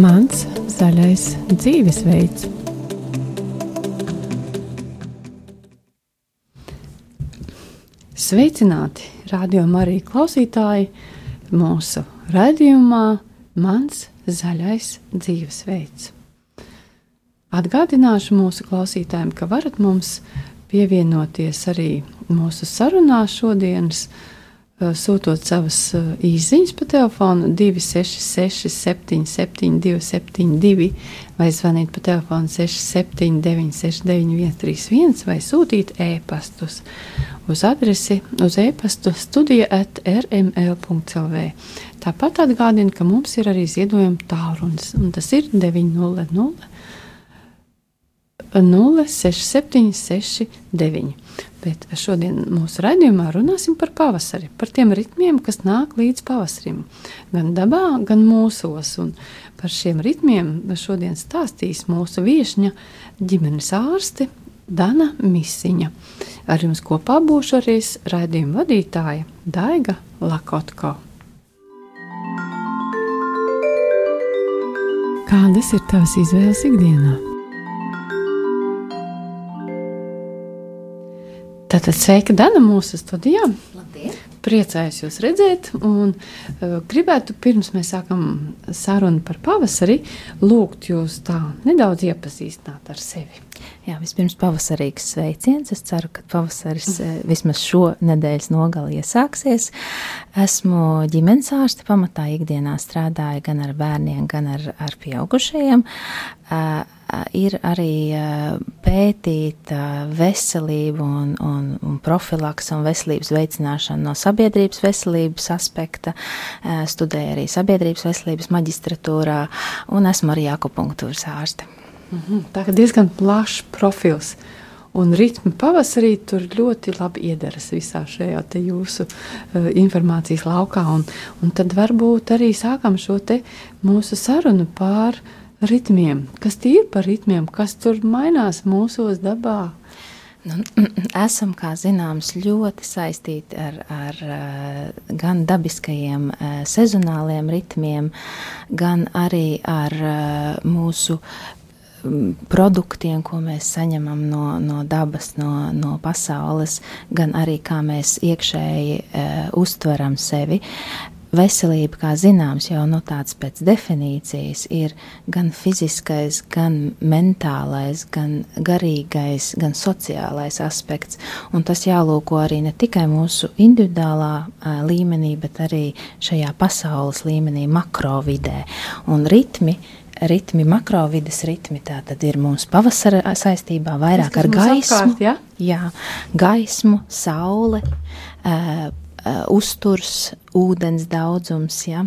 Mans zaļais dzīvesveids. Sveicināti, radio arī klausītāji, mūsu raidījumā Mans zaļais dzīvesveids. Atgādināšu mūsu klausītājiem, ka varat mums pievienoties arī mūsu sarunā šodienas sūtot savas īsiņas pa telefonu 266, 77, 272, vai zvanīt pa telefonu 679, 691, 31, vai sūtīt e-pastus uz adresi uz e-pastu studija at rml.clv. Tāpat atgādina, ka mums ir arī ziedojuma tālrunis, un tas ir 900 06769. Bet šodien mūsu raidījumā runāsim par pavasari, par tiem ritmiem, kas nāk līdz pavasarim. Gan dabā, gan mūsos. Un par šiem ritmiem šodien stāstīs mūsu viesņa ģimenes ārste Dana Misiņa. Ar jums kopā būšu arī raidījuma vadītāja Daiga Lakotko. Kādas ir tavas izvēles ikdienā? Tātad sveika Dana mūsu studijā. Labdien! Priecājos jūs redzēt, un uh, gribētu pirms mēs sākam sarunu par pavasari, lūgt jūs tā nedaudz iepazīstināt ar sevi. Jā, vispirms pavasarīgs sveiciens. Es ceru, ka pavasaris mm. vismaz šo nedēļas nogali iesāksies. Esmu ģimenes ārste, pamatā ikdienā strādāju gan ar bērniem, gan ar, ar pieaugušajiem. Uh, ir arī pētīta veselība un, un, un profilaks un veselības veicināšana no sabiedrības veselības aspekta. Studēju arī sabiedrības veselības maģistratūrā un esmu arī akupunktūras ārste. Mhm, tā ir diezgan plašs profils. Un ritmi pavasarī tur ļoti labi iederas visā šajā jūsu uh, informācijas laukā. Un, un tad varbūt arī sākam šo mūsu sarunu par ritmiem. Kas tie ir par ritmiem, kas tur mainās mūsos dabā? Nu, esam, kā zināms, ļoti saistīti ar, ar eh, gan dabiskajiem eh, sezonāliem ritmiem, gan arī ar mūsu produktiem, ko mēs saņemam no, no dabas, no, no pasaules, gan arī kā mēs iekšēji uh, uztveram sevi. Veselība, kā zināms, jau no tāds pēc definīcijas ir gan fiziskais, gan mentālais, gan garīgais, gan sociālais aspekts. Un tas jālūko arī ne tikai mūsu individuālā a, līmenī, bet arī šajā pasaules līmenī, makrovidē. Un ritmi ritmi, makrovidas ritmi. Tā tad ir mūsu pavasara saistībā vairāk ar gaismu, apkārt, ja? jā, gaismu, saule, uh, uzturs, ūdens daudzums. Ja?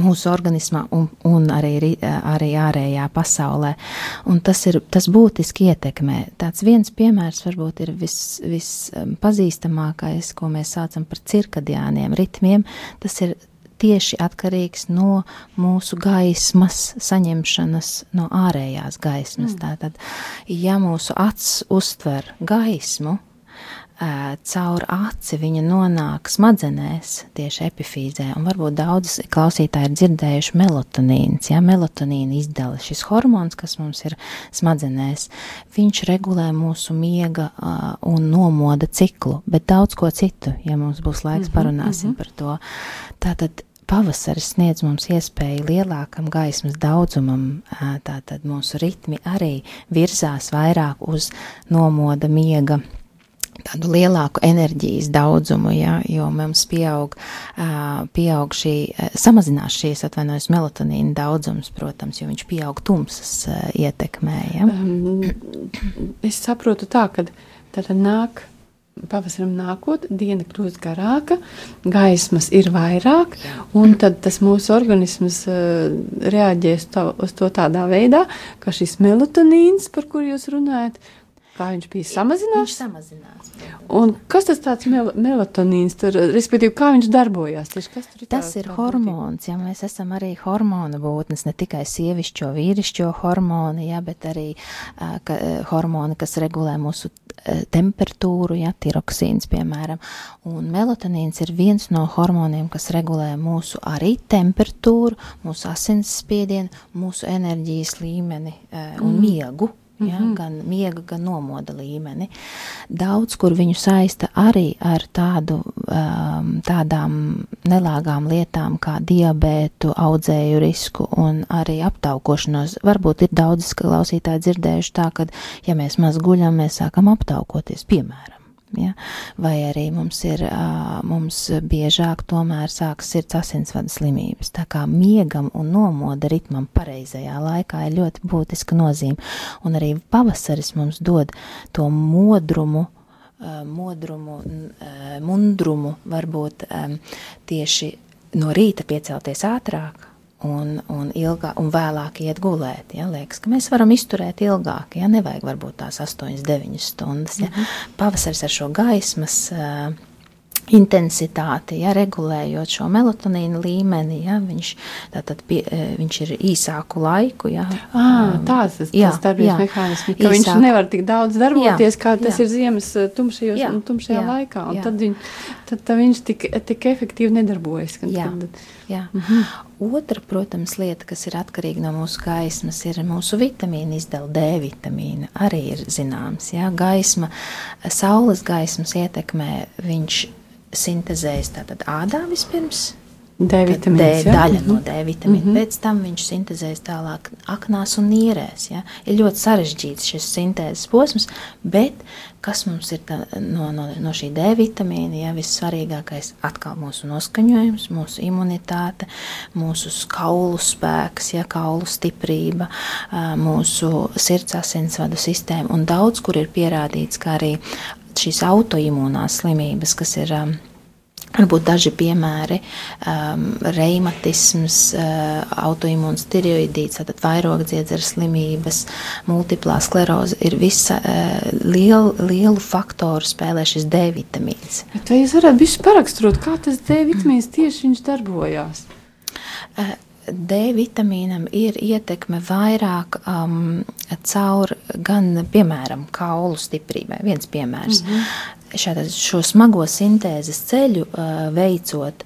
mūsu organismā un, un arī, arī ārējā pasaulē. Un tas ir tas būtiski ietekmē. Tāds viens piemērs varbūt ir vispazīstamākais, vis ko mēs saucam par cirkadiāniem ritmiem. Tas ir tieši atkarīgs no mūsu gaismas saņemšanas, no ārējās gaismas. Mm. Tātad, ja mūsu acs uztver gaismu, caur aci viņa nonāk smadzenēs, tieši epifīzē, un varbūt daudz klausītāji ir dzirdējuši melatonīns, ja melatonīna izdala šis hormons, kas mums ir smadzenēs, viņš regulē mūsu miega uh, un nomoda ciklu, bet daudz ko citu, ja mums būs laiks, mm -hmm, parunāsim mm -hmm. par to. Tātad pavasaris sniedz mums iespēju lielākam gaismas daudzumam, tātad mūsu ritmi arī virzās vairāk uz nomoda miega tādu lielāku enerģijas daudzumu, ja, jo mums pieaug, pieaug šī, samazinās šīs, atvainojas, melatonīna daudzums, protams, jo viņš pieaug tumsas ietekmē. Ja. Um, es saprotu tā, ka tad nāk. Pavasaram nākot, diena kļūst garāka, gaismas ir vairāk, un tad tas mūsu organisms uh, reaģēs to, uz to tādā veidā, ka šis melatonīns, par kuru jūs runājat, Kā viņš bija samazinās? Viņš samazinās. Un kas tas tāds mel melatonīns, tur, respektīvi, kā viņš darbojās? Tieši, kas tur ir tas ir hormons, ja mēs esam arī hormona būtnes, ne tikai sievišķo, vīrišķo hormoni, ja, bet arī uh, ka, hormoni, kas regulē mūsu uh, temperatūru, ja, tiroksīns, piemēram. Un melatonīns ir viens no hormoniem, kas regulē mūsu arī temperatūru, mūsu asinsspiedienu, mūsu enerģijas līmeni uh, un mm. miegu mm -hmm. gan miega, gan nomoda līmeni. Daudz kur viņu saista arī ar tādu, um, tādām nelāgām lietām kā diabētu, audzēju risku un arī aptaukošanos. Varbūt ir daudz klausītāji dzirdējuši tā, ka, ja mēs maz guļam, mēs sākam aptaukoties, piemēram. Ja? Vai arī mums ir, mums biežāk tomēr sākas sirds asinsvadu slimības. Tā kā miegam un nomoda ritmam pareizajā laikā ir ļoti būtiska nozīme. Un arī pavasaris mums dod to modrumu, modrumu, mundrumu, varbūt tieši no rīta piecelties ātrāk, un, un, ilgā, un vēlāk iet gulēt. Ja? Liekas, ka mēs varam izturēt ilgāk, ja nevajag varbūt tās 8, 9 stundas. Ja? Mm -hmm. Pavasaris ar šo gaismas. Uh, intensitāti, ja, regulējot šo melatonīnu līmeni, ja, viņš, tātad pie, viņš ir īsāku laiku. Ja, à, tas, jā, tas darbības mehānisms, ka īsāk. viņš nevar tik daudz darboties, jā, kā tas jā. ir ziemas tumšajos, jā, tumšajā jā, laikā, un jā. tad, viņ, tad, tad viņš tik, tik efektīvi nedarbojas. Jā, tad, jā. Mhm. Otra, protams, lieta, kas ir atkarīga no mūsu gaismas, ir mūsu vitamīna izdevuma D vitamīna. Arī ir zināms, ka gaisma, saules gaismas ietekmē viņš sintēzējas tātad ādā vispirms. D. D daļa no D vitamīna. Mm -hmm. Pēc tam viņš sintēzējas tālāk aknās un nierēs. Ja? Ir ļoti sarežģīts šis sintēzes posms, bet kas mums ir tā, no, no, no šī D vitamīna? Ja? Vissvarīgākais atkal mūsu noskaņojums, mūsu imunitāte, mūsu kaulu spēks, ja? kaulu stiprība, mūsu sirds asinsvadu sistēma un daudz, kur ir pierādīts, ka arī šīs autoimūnās slimības, kas ir um, Varbūt daži piemēri um, - reimatisms, uh, autoimūns tiroidīts, tātad vairogdziedzera slimības, multiplā skleroze ir visa uh, lielu, lielu faktoru spēlē šis D vitamīns. Bet vai jūs varētu bišķi paraksturot, kā tas D vitamīns tieši viņš darbojās? Uh, D vitamīnam ir ietekme vairāk um, caur gan, piemēram, kaulu stiprībai. Viens piemērs. Mm -hmm. Šādā, šo smago sintēzes ceļu uh, veicot,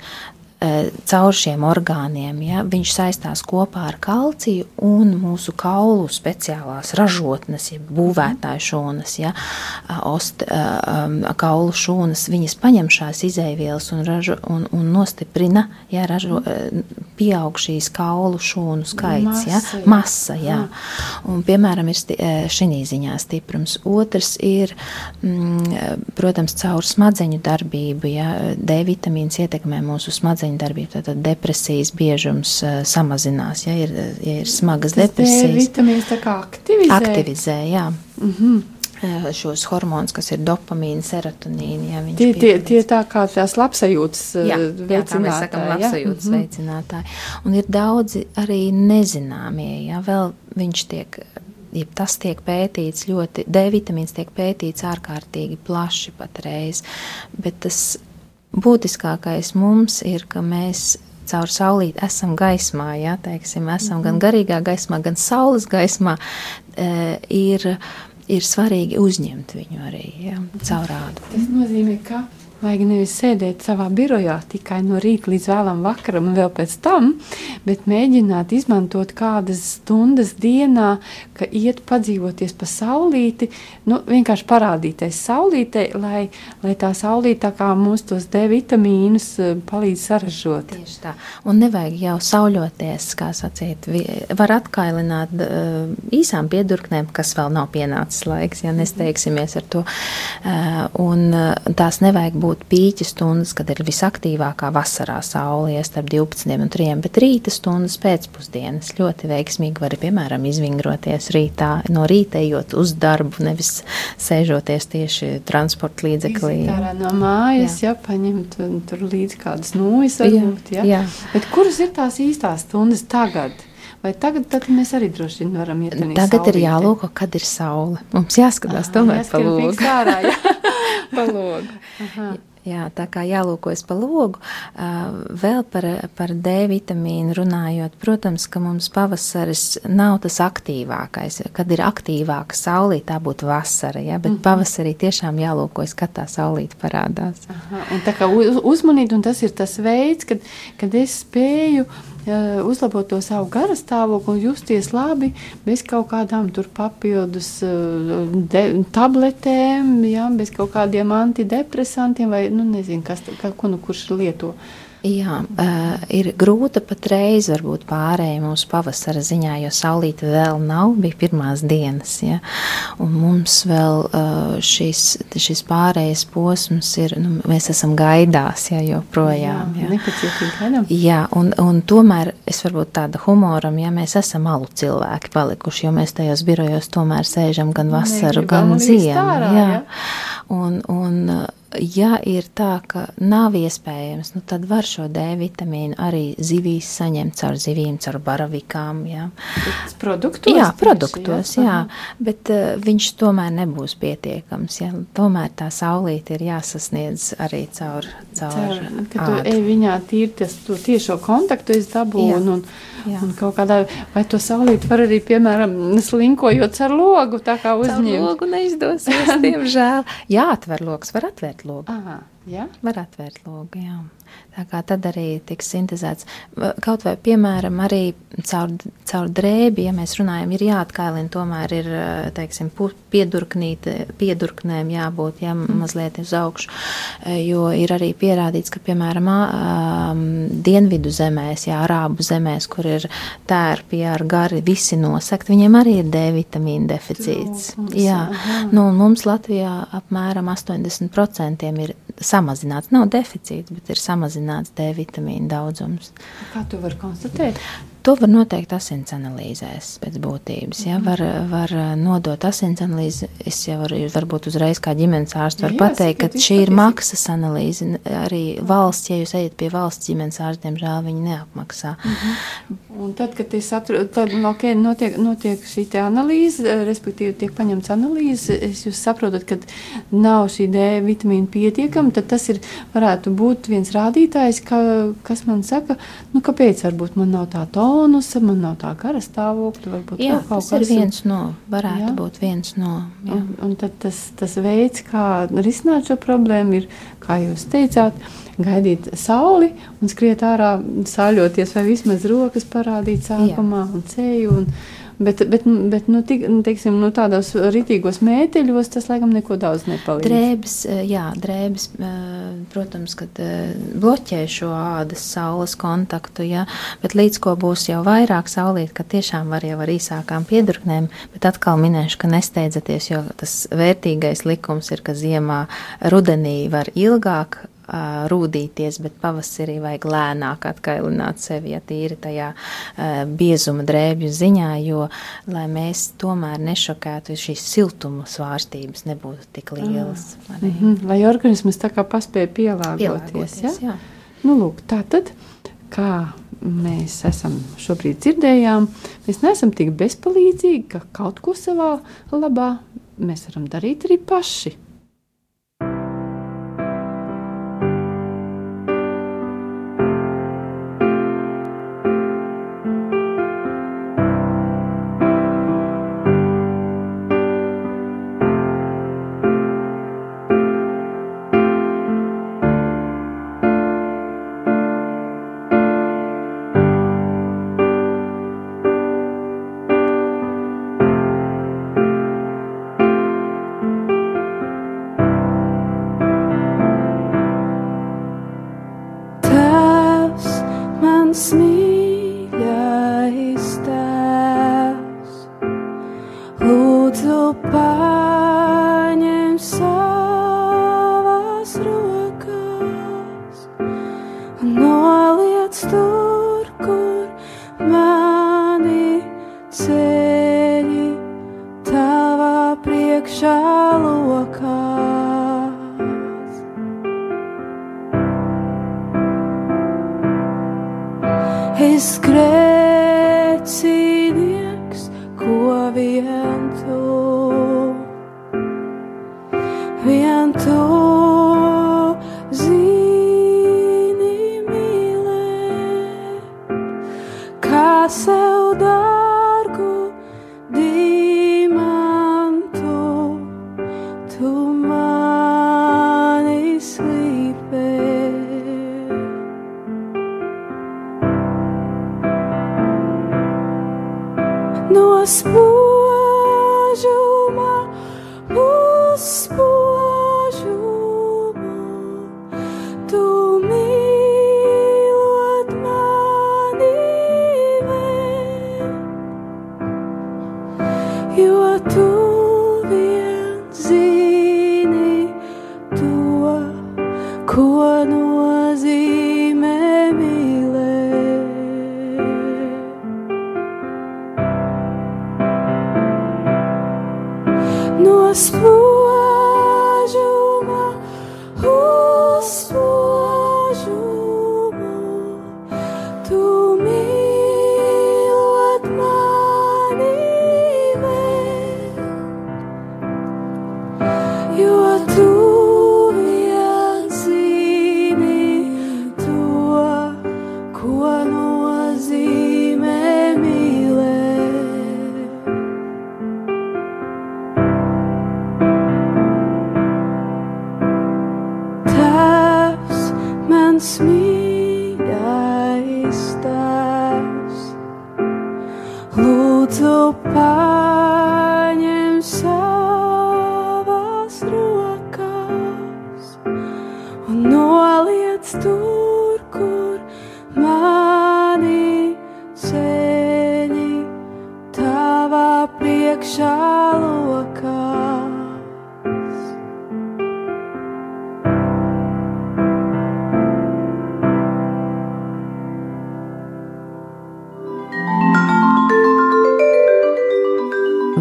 caur šiem orgāniem. Ja, viņš saistās kopā ar kalciju un mūsu kaulu speciālās ražotnes, ja būvētāju šūnas, ja, ost, um, kaulu šūnas. Viņas paņem šās izēvielas un, ražo, un, un nostiprina, ja, ražo, pieaug šīs kaulu šūnu skaits, masa, ja, masa. Ja. Un, piemēram, ir šī ziņā stiprums. Otrs ir, mm, protams, caur smadzeņu darbību. Ja, D vitamīns ietekmē mūsu smadzeņu smadzeņu darbību. Tad depresijas biežums uh, samazinās, ja ir, ja ir smagas Tas depresijas. Vitamīns tā kā aktivizē. Aktivizē, jā. Mm -hmm šos hormonus, kas ir dopamīna, serotonīna. Ja tie, tie, tie tā kā tās labsajūtas jā, veicinātāji. Jā, sakam, labsajūtas ja? veicinātāji. Un ir daudzi arī nezināmie, ja vēl viņš tiek. Ja tas tiek pētīts ļoti, D vitamīns tiek pētīts ārkārtīgi plaši patreiz, bet tas būtiskākais mums ir, ka mēs caur saulīti esam gaismā, ja teiksim, esam gan mhm. garīgā gaismā, gan saules gaismā, e, ir, ir svarīgi uzņemt viņu arī ja, caur rādu. Tas nozīmē, ka Vajag nevis sēdēt savā birojā tikai no rīta līdz vēlam vakaram un vēl pēc tam, bet mēģināt izmantot kādas stundas dienā, ka iet padzīvoties pa saulīti, nu, vienkārši parādīties saulītē, lai, lai tā saulīte tā kā mums tos D vitamīnus eh, palīdz saražot. Tieši tā. Un nevajag jau sauļoties, kā sacīt, var atkailināt uh, īsām piedurknēm, kas vēl nav pienācis laiks, ja nesteigsimies ar to. Uh, un tās nevajag būt būt pīķa stundas, kad ir visaktīvākā vasarā saule, ja starp 12 un 3, bet rīta stundas pēcpusdienas ļoti veiksmīgi var, piemēram, izvingroties rītā, no rīta ejot uz darbu, nevis sēžoties tieši transporta līdzeklī. Jā, no mājas, jā, jā paņemt tur līdzi kādas nūjas varbūt, jā. jā. Bet kuras ir tās īstās stundas tagad? vai tagad mēs arī droši vien varam iet uz Tagad ir jālūko, kad ir saule. Mums jāskatās tomēr pa logu. Pa logu. Jā, tā kā jālūkojas pa logu. Vēl par, par D vitamīnu runājot, protams, ka mums pavasaris nav tas aktīvākais. Kad ir aktīvāka saulīte, tā būtu vasara, ja? bet mm -hmm. pavasarī tiešām jālūkojas, kad tā saulīte parādās. Aha, un tā kā uz, uzmanīt, un tas ir tas veids, kad, kad es spēju uzlabot to savu garastāvokli un justies labi bez kaut kādām papildus de, tabletēm, ja, bez kaut kādiem antidepresantiem vai, nu, nezinu, kas, kā, ko nu kurš lieto. Jā, uh, ir grūta patreiz varbūt pārējai mūsu pavasara ziņā, jo saulīte vēl nav, bija pirmās dienas, ja, un mums vēl uh, šis, šis pārējais posms ir, nu, mēs esam gaidās, ja, joprojām. Jā, gaidām. Jā, un, un tomēr es varbūt tāda humoram, ja mēs esam alu cilvēki palikuši, jo mēs tajos birojos tomēr sēžam gan vasaru, ne, gan ziemu. Jā. Jā. Un, un ja ir tā, ka nav iespējams, nu, tad var šo D vitamīnu arī zivīs saņemt caur zivīm, caur baravikām. Jā, produktos, jā, produktos jā. jā, bet uh, viņš tomēr nebūs pietiekams. Jā. Tomēr tā saulīte ir jāsasniedz arī caur, caur, caur ka tu ej viņā tīri tas, to tiešo kontaktu es dabūnu. Un, Jā. Un kaut kādā, vai to saulīti var arī, piemēram, slinkojot ar logu, tā kā uzņemt? Ar logu neizdosies, diemžēl. Jā, atver logs, var atvērt logu. Aha, jā? Var atvērt logu, jā. Tā kā tad arī tiks sintēzēts. Kaut vai, piemēram, arī caur, caur drēbi, ja mēs runājam, ir jāatkailina, tomēr ir, teiksim, piedurknēm jābūt, jā, mm. mazliet uz augšu, jo ir arī pierādīts, ka, piemēram, dienvidu zemēs, jā, arābu zemēs, kur ir tērpi ar gari visi nosakt, viņiem arī ir D vitamīna deficīts. Jā, nu, mums Latvijā apmēram 80% ir samazināts, nav deficīts, bet ir samazināts D vitamīna daudzums. Kā to var konstatēt? To var noteikt asins analīzēs pēc būtības. Ja? Var, var nodot asins analīzi. Es jau varu, varbūt uzreiz kā ģimenes ārsts varu pateikt, ka šī ir maksas analīze. Arī valsts, ja jūs ejat pie valsts ģimenes ārsta, diemžēl viņi neapmaksā. Uh mhm. -huh. Un tad, kad atrod, tad, okay, notiek, notiek šī analīze, respektīvi tiek paņemts analīze, jūs saprotat, ka nav šī D vitamīna pietiekama, tad tas ir, varētu būt viens rādītājs, ka, kas man saka, nu, kāpēc varbūt man nav tā tona tonusa, man nav tā kara stāvokļa. Varbūt jā, tas ir viens no, varētu jā. būt viens no. Jā. Un, un tad tas, tas veids, kā risināt šo problēmu, ir, kā jūs teicāt, gaidīt sauli un skriet ārā, sāļoties, vai vismaz rokas parādīt sākumā jā. un ceļu. Bet, bet, bet nu, tik, nu, teiksim, nu, tādos rītīgos mēteļos tas, laikam, neko daudz nepalīdz. Drēbes, eh, jā, drēbes, eh, protams, kad eh, bloķē šo ādas saules kontaktu, jā, bet līdz ko būs jau vairāk saulīt, ka tiešām var jau ar īsākām piedurknēm, bet atkal minēšu, ka nesteidzaties, jo tas vērtīgais likums ir, ka ziemā rudenī var ilgāk rūdīties, bet pavasarī vajag lēnāk atkailināt sevi, ja tīri tajā biezuma drēbju ziņā, jo, lai mēs tomēr nešokētu, šīs siltuma svārstības nebūtu tik lielas. Mm. Mm -hmm. Lai organisms tā kā paspēja pielāgoties, pielāgoties ja? jā. Nu, lūk, tā tad, kā mēs esam šobrīd dzirdējām, mēs neesam tik bezpalīdzīgi, ka kaut ko savā labā mēs varam darīt arī paši.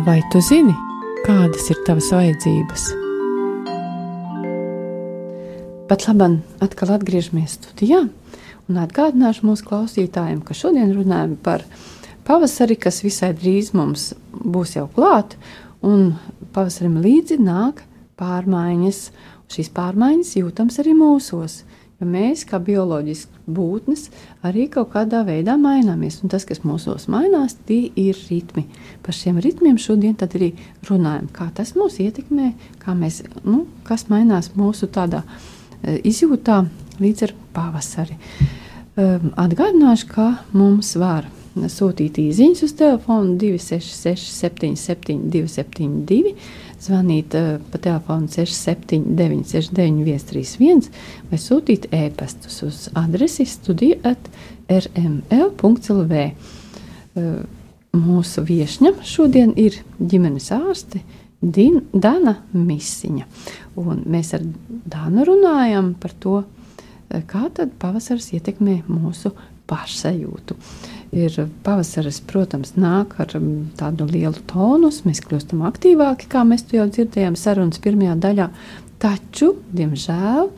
Vai tu zini, kādas ir tavas vajadzības? Pat labi, atkal atgriežamies studijā un atgādināšu mūsu klausītājiem, ka šodien runājam par pavasari, kas visai drīz mums būs jau klāt, un pavasarim līdzi nāk pārmaiņas. Šīs pārmaiņas jūtams arī mūsos, jo mēs, kā bioloģiskas būtnes, arī kaut kādā veidā maināmies. Un tas, kas mūsos mainās, tie ir ritmi. Par šiem ritmiem šodien arī runājam, kā tas mūs ietekmē, kā mēs, nu, kas mainās mūsu tādā e, izjūtā līdz ar pavasari. Um, Atgādināšu, ka mums var sūtīt īsiņas uz telefonu 266, 77, 272, zvanīt uh, pa telefonu 679, 69, 131 vai sūtīt e-pastus uz adresi studija at rml.lv. Uh, mūsu viesņa šodien ir ģimenes ārste Din, Dana Misiņa. Un mēs ar Dānu runājam par to, uh, kā tad pavasaris ietekmē mūsu pašsajūtu. Ir pavasaris, protams, nāk ar um, tādu lielu tonus, mēs kļūstam aktīvāki, kā mēs to jau dzirdējām sarunas pirmajā daļā. Taču, diemžēl,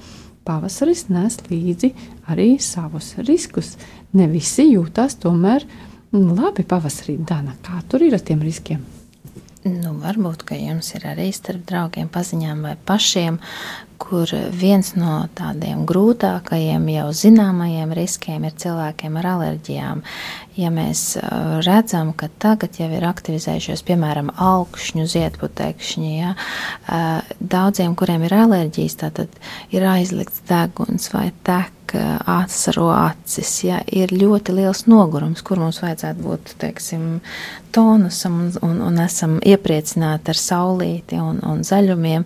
pavasaris nes līdzi arī savus riskus. Ne visi jūtas tomēr mm, labi pavasarī. Dana, kā tur ir ar tiem riskiem? Nu, varbūt, ka jums ir arī starp draugiem, paziņām vai pašiem, kur viens no tādiem grūtākajiem, jau zināmajiem riskiem ir cilvēkiem ar alerģijām. Ja mēs uh, redzam, ka tagad jau ir aktivizējušies, piemēram, augšņu ziedputekšņi, ja, uh, daudziem, kuriem ir alerģijas, tad ir aizlikts deguns vai tek asaru acis, ja ir ļoti liels nogurums, kur mums vajadzētu būt, teiksim, tonusam un, un, un esam iepriecināti ar saulīti un, un zaļumiem,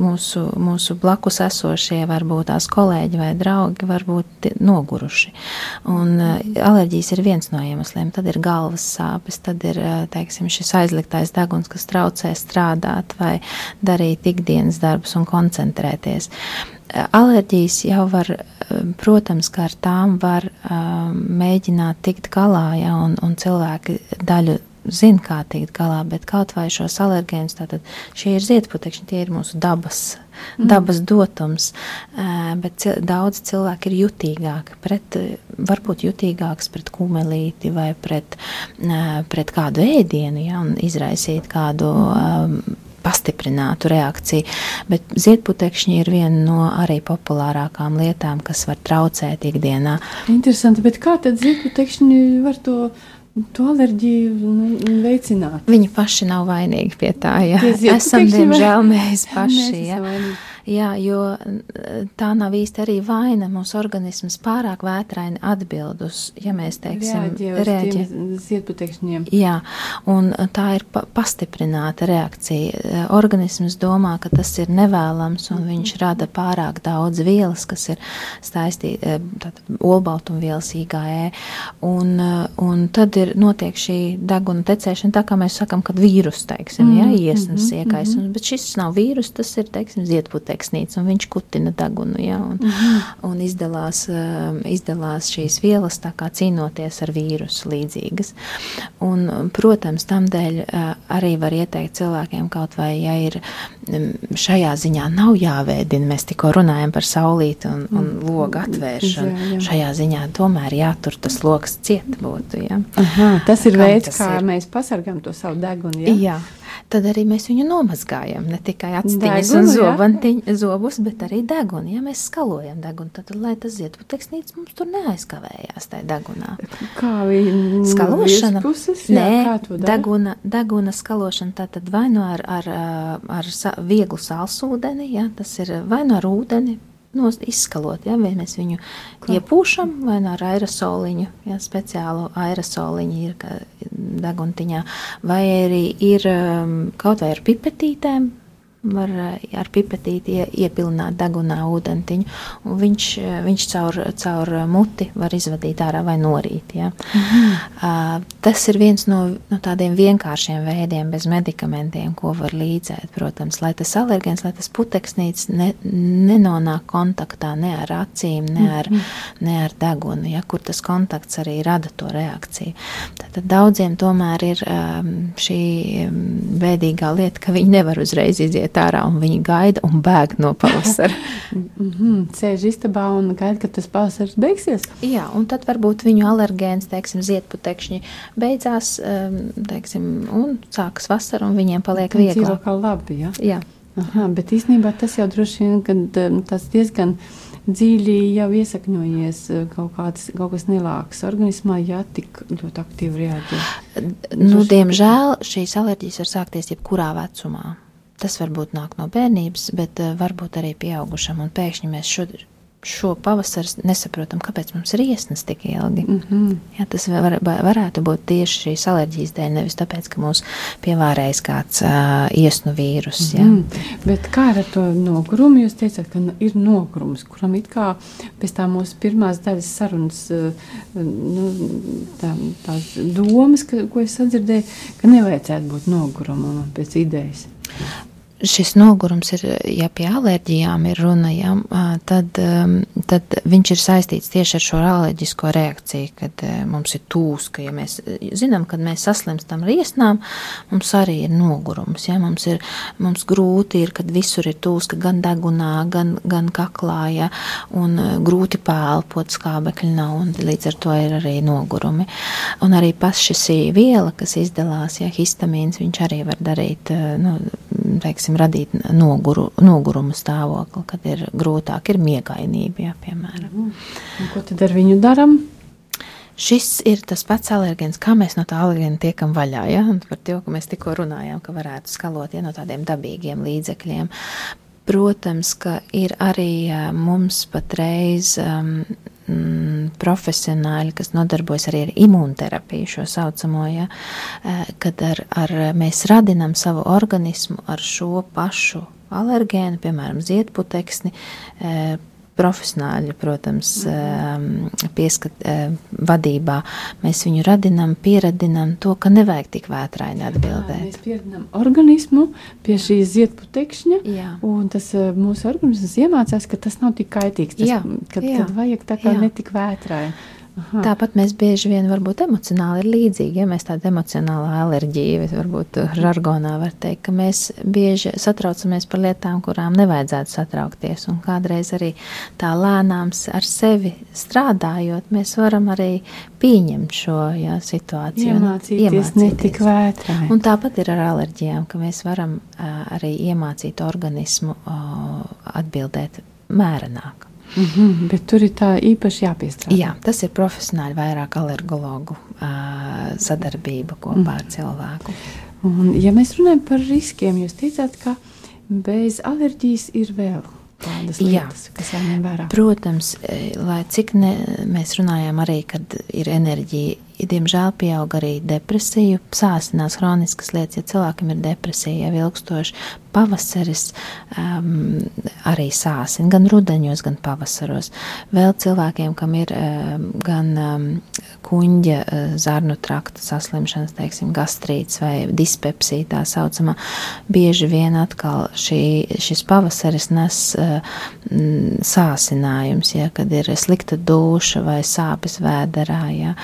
mūsu, mūsu blakus esošie, varbūt tās kolēģi vai draugi, var būt noguruši. Un alerģijas ir viens no iemesliem. Tad ir galvas sāpes, tad ir, teiksim, šis aizliktais deguns, kas traucē strādāt vai darīt ikdienas darbus un koncentrēties alerģijas jau var, protams, kā ar tām var um, mēģināt tikt galā, ja, un, un cilvēki daļu zina, kā tikt galā, bet kaut vai šos alergēnus, tātad šie ir ziedputekšņi, tie ir mūsu dabas mm. dabas dotums, bet cil daudz cilvēki ir jutīgāki pret, varbūt jutīgāks pret kumelīti vai pret, pret kādu ēdienu, ja, un izraisīt kādu um, pastiprinātu reakciju. Bet ziedputekšņi ir viena no arī populārākām lietām, kas var traucēt ikdienā. Interesanti, bet kā tad ziedputekšņi var to? To alerģiju nu, veicināt. Viņi paši nav vainīgi pie tā. Ja. Esam, diemžēl, mēs paši. Mēs ja. Jā, jo tā nav īsti arī vaina. Mūsu organisms pārāk vētraini atbild uz, ja mēs teiksim, reaģējam ziedputekšņiem. Jā, un tā ir pa pastiprināta reakcija. Organisms domā, ka tas ir nevēlams, un viņš rada pārāk daudz vielas, kas ir saistīta, olbaltumvielas IgE, un, un tad ir notiek šī deguna tecēšana, tā kā mēs sakam, kad vīrus, teiksim, mm, jā, iesnas mm -hmm, iekaisums, mm -hmm. bet šis nav vīrus, tas ir, teiksim, ziedputekšņi deksnīts, un viņš kutina degunu, ja, un, mm -hmm. un izdalās, um, izdalās šīs vielas tā kā cīnoties ar vīrusu līdzīgas. Un, protams, tamdēļ uh, arī var ieteikt cilvēkiem kaut vai, ja ir šajā ziņā nav jāvēdina, mēs tikko runājam par saulīti un, un mm. logu atvēršanu, jā, jā. šajā ziņā tomēr jātur tas loks ciet būtu, ja. Aha, tas ir Kam veids, tas kā ir? mēs pasargam to savu degunu, ja? Jā tad arī mēs viņu nomazgājam. Ne tikai acīm un zobantiņ, zobus, bet arī degunu. Ja mēs skalojam degunu, tad, lai tas ziedputekšnīts mums tur neaizkavējās tajā degunā. Kā viņa skalošana? Puses, jā, Nē, deguna, deguna skalošana tātad vai nu ar, ar, ar, ar vieglu sālsūdeni, ja, tas ir vai ar ūdeni, nost, izskalot. Ja, vai mēs viņu Kā? iepūšam, vai no ar aerosoliņu, ja speciālu aerosoliņu ir deguntiņā, vai arī ir um, kaut vai ar pipetītēm, var eh, ar pipetīti iepilināt degunā ūdentiņu, un viņš, eh, viņš caur, caur muti var izvadīt ārā vai norīt. Ja? Mm -hmm. uh, tas ir viens no, no tādiem vienkāršiem veidiem bez medikamentiem, ko var līdzēt, protams, lai tas alergēns, lai tas puteksnīts ne, nenonāk kontaktā ne ar acīm, ne ar, mm -hmm. ne ar degunu, ja? kur tas kontakts arī rada to reakciju. Tad daudziem tomēr ir um, šī bēdīgā lieta, ka viņi nevar uzreiz iziet iziet ārā, un viņi gaida un bēg no pavasara. mm -hmm, sēž istabā un gaida, kad tas pavasaris beigsies. Jā, un tad varbūt viņu alergēns, teiksim, ziedputekšņi beidzās, teiksim, un sākas vasara, un viņiem paliek viegli. Tas ir kā labi, jā. jā. Aha, bet īstenībā tas jau droši vien, kad tas diezgan dziļi jau iesakņojies kaut, kāds, kaut kas nelāks organismā, ja tik ļoti aktīvi reaģē. Nu, diemžēl šīs alerģijas var sākties jebkurā vecumā. Tas varbūt nāk no bērnības, bet uh, varbūt arī pieaugušam. Un pēkšņi mēs šo, šo pavasari nesaprotam, kāpēc mums ir iesnas tik ilgi. Mm -hmm. Jā, tas var, varētu būt tieši šīs alerģijas dēļ, nevis tāpēc, ka mūs pievārējis kāds uh, iesnu vīrus. Mm -hmm. Bet kā ar to nogurumu? Jūs teicāt, ka ir nogurums, kuram it kā pēc tā mūsu pirmās daļas sarunas uh, nu, tā, tās domas, ka, ko es sadzirdēju, ka nevajadzētu būt nogurumam pēc idejas šis nogurums ir, ja pie alerģijām ir runa, ja, tad, tad viņš ir saistīts tieši ar šo alerģisko reakciju, kad mums ir tūska. Ja mēs zinām, kad mēs saslimstam ar iesnām, mums arī ir nogurums. Ja, mums, ir, mums grūti ir, kad visur ir tūska gan degunā, gan, gan kaklā, ja, un grūti pēlpot, skābekļi nav, un līdz ar to ir arī nogurumi. Un arī pats šis viela, kas izdalās, ja histamīns, viņš arī var darīt, nu, teiksim, radīt noguru, nogurumu stāvokli, kad ir grūtāk, ir miegainība, jā, piemēram. Un ko tad ar viņu darām? Šis ir tas pats alergēns, kā mēs no tā alergēna tiekam vaļā. Ja? Un par to, ka mēs tikko runājām, ka varētu skalot ja, no tādiem dabīgiem līdzekļiem. Protams, ka ir arī mums patreiz um, mm, profesionāļi, kas nodarbojas arī ar imūnterapiju, šo saucamo, ja, kad ar, ar mēs radinam savu organismu ar šo pašu alergēnu, piemēram, ziedputeksni, profesionāļi, protams, mhm. pieskat vadībā. Mēs viņu radinam, pieradinam to, ka nevajag tik vētraini atbildēt. Jā, mēs pieradinam organismu pie šīs ziedputekšņa, jā. un tas mūsu organisms iemācās, ka tas nav tik kaitīgs, tas, jā, kad, jā. kad vajag tā kā jā. netik vētraini. Aha. Tāpat mēs bieži vien varbūt emocionāli ir līdzīgi, ja mēs tāda emocionāla alerģija, varbūt žargonā var teikt, ka mēs bieži satraucamies par lietām, kurām nevajadzētu satraukties, un kādreiz arī tā lēnām ar sevi strādājot, mēs varam arī pieņemt šo jā, situāciju. Iemācīties netik vētrā. Un tāpat ir ar alerģijām, ka mēs varam uh, arī iemācīt organismu uh, atbildēt mērenāk. Mm -hmm, bet tur ir tā īpaši jāpiestrādā. Jā, tas ir profesionāli vairāk alergologu uh, sadarbība kopā mm. ar cilvēku. Un, ja mēs runājam par riskiem, jūs teicāt, ka bez alerģijas ir vēl tādas lietas, Jā. kas jāņem vērā. Protams, lai cik ne, mēs runājam arī, kad ir enerģija diemžēl pieaug arī depresija, sāsinās chroniskas lietas, ja cilvēkam ir depresija jau ilgstoši. Pavasaris um, arī sāsina, gan rudeņos, gan pavasaros. Vēl cilvēkiem, kam ir um, gan um, kuņģa uh, zarnu trakta saslimšanas, teiksim, gastrīts vai dispepsija tā saucamā, bieži vien atkal šī, šis pavasaris nes uh, sāsinājums, ja, kad ir slikta duša vai sāpes vēderā. Ja.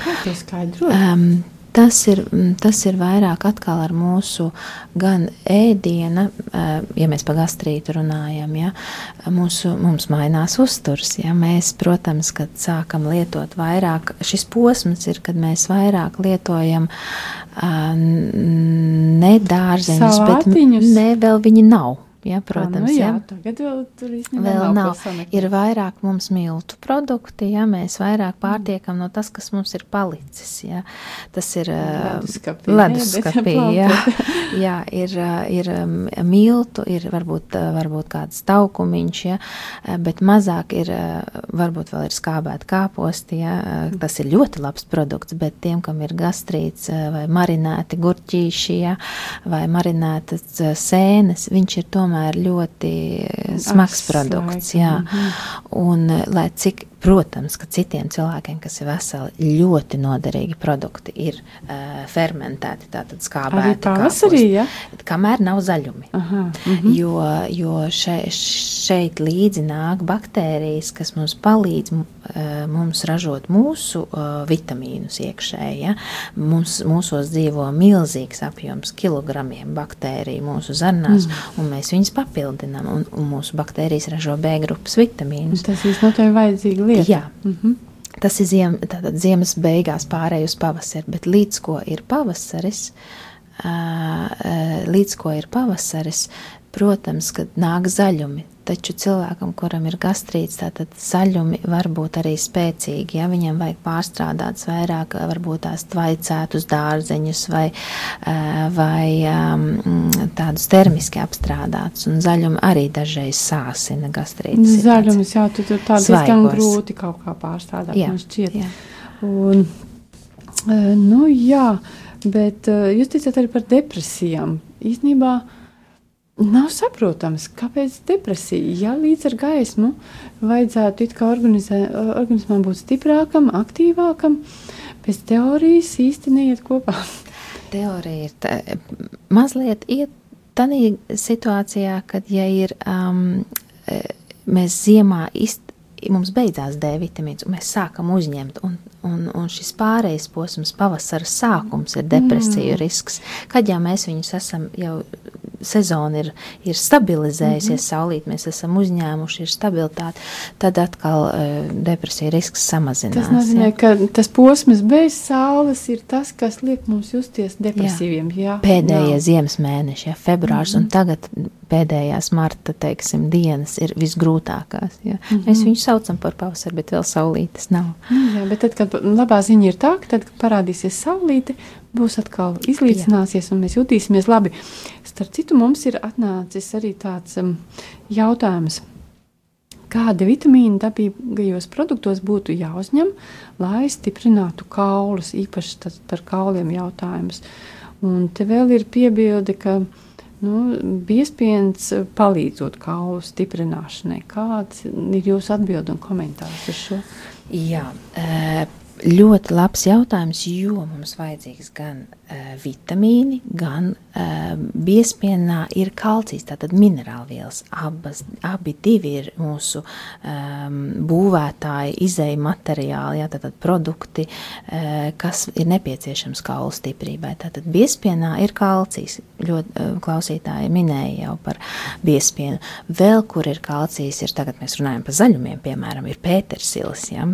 Kā Um, tas ir, mm, tas ir vairāk atkal ar mūsu gan ēdiena, ja mēs par gastrītu runājam, ja, mūsu, mums mainās uzturs. Ja, mēs, protams, kad sākam lietot vairāk, šis posms ir, kad mēs vairāk lietojam ne dārzeņus, bet ne vēl viņi nav. Ja, protams, A, nu jā, ja. tagad vēl tur īstenībā vēl nav. Ir vairāk mums miltu produkti, ja mēs vairāk mm. pārtiekam no tas, kas mums ir palicis. Ja. Tas ir leduskapī. leduskapī jā, jā, ir, ir miltu, ir varbūt, varbūt kāds taukumiņš, ja, bet mazāk ir, varbūt vēl ir skābēta kāposti. Ja. Tas ir ļoti labs produkts, bet tiem, kam ir gastrīts vai marinēti gurķīši ja, vai marinētas sēnes, viņš ir tomēr tomēr ļoti smags As, produkts. Jā. -hmm. Un, lai cik, protams, ka citiem cilvēkiem, kas ir veseli, ļoti noderīgi produkti, ir uh, fermentēti, tātad skābēti. Pavasarī, ja? Kamēr nav zaļumi. Aha, mm -hmm. Jo, jo šeit, šeit līdzi nāk baktērijas, kas mums palīdz uh, mums ražot mūsu uh, vitamīnus iekšēji. Ja? Mums, mūsos dzīvo milzīgs apjoms kilogramiem baktēriju mūsu zarnās, mm. un mēs viņus papildinām, un, un mūsu baktērijas ražo B grupas vitamīnus. Tas īstenībā ir vajadzīga lieta. Jā. Mm -hmm. Tas ir ziem, tātad, ziemas beigās pārējai uz pavasari, bet līdz ko ir pavasaris, līdz ko ir pavasaris, protams, kad nāk zaļumi, Taču cilvēkam, kuram ir gastrīts, tātad zaļumi var būt arī spēcīgi. Ja viņam vajag pārstrādāt vairāk, varbūt tās tvaicētus dārzeņus vai, vai tādus termiski apstrādātus. Un zaļumi arī dažreiz sāsina gastrīts. Zaļumus jau tur tāds diezgan grūti kaut kā pārstrādāt, jā, man šķiet. Jā. Un, nu jā, bet jūs teicat arī par depresijām. Īstenībā Nav saprotams, kāpēc depresija. Ja līdz ar gaismu vajadzētu organismam būt stiprākam, aktīvākam, pēc teorijas īsti neiet kopā. Teorija ir tā, mazliet iet tādā situācijā, kad ja ir um, e, mēs ziemā izt, mums beidzās D vitamīns, un mēs sākam uzņemt, un, un, un šis pārējais posms, pavasara sākums, ir depresija mm. risks. Kad jau mēs viņus esam jau sezona ir, ir stabilizējusies, mm -hmm. saulīt mēs esam uzņēmuši, ir stabilitāte, tad atkal uh, depresija risks samazinās. Tas nozīmē, ja? ka tas posms bez saules ir tas, kas liek mums justies depresīviem. Jā. Jā. Pēdējie jā. ziemas mēneši, ja, februārs, mm -hmm. un tagad pēdējās marta teiksim, dienas ir visgrūtākās. Ja. Mm -hmm. Mēs viņu saucam par pavasaru, bet vēl saulītes nav. Mm, jā, bet tad, kad labā ziņa ir tā, ka tad, kad parādīsies saulīte, būs atkal izlīdzināsies, un mēs jutīsimies labi. Starp citu, mums ir atnācis arī tāds um, jautājums. Kāda vitamīna dabīgajos produktos būtu jāuzņem, lai stiprinātu kaulus, īpaši par kauliem jautājums. Un te vēl ir piebilde, ka nu, biespiens palīdzot kaulu stiprināšanai. Kāds ir jūsu atbildi un komentārs uz šo? Jā, e ļoti labs jautājums, jo mums vajadzīgs gan uh, vitamīni, gan uh, biespienā ir kalcijs, tātad minerālvielas. Abas, abi divi ir mūsu um, būvētāji, izēja materiāli, jā, tātad produkti, uh, kas ir nepieciešams kaulu stiprībai. Tātad biespienā ir kalcijs, ļoti uh, klausītāji minēja jau par biespienu. Vēl, kur ir kalcijs, ir tagad mēs runājam par zaļumiem, piemēram, ir pētersils, jā.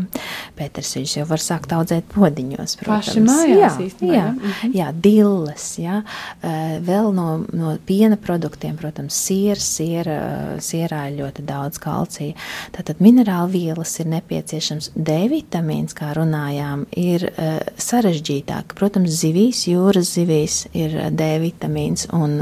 Pētersils jau var sākt audzēt podiņos. Protams. Paši mājās jā, īstenībā, jā, jā, jā, dilles, jā. Vēl no, no piena produktiem, protams, siers, siera, sierā ir ļoti daudz kalcija. Tātad minerāla vielas ir nepieciešams. D vitamīns, kā runājām, ir uh, sarežģītāk. Protams, zivīs, jūras zivīs ir D vitamīns un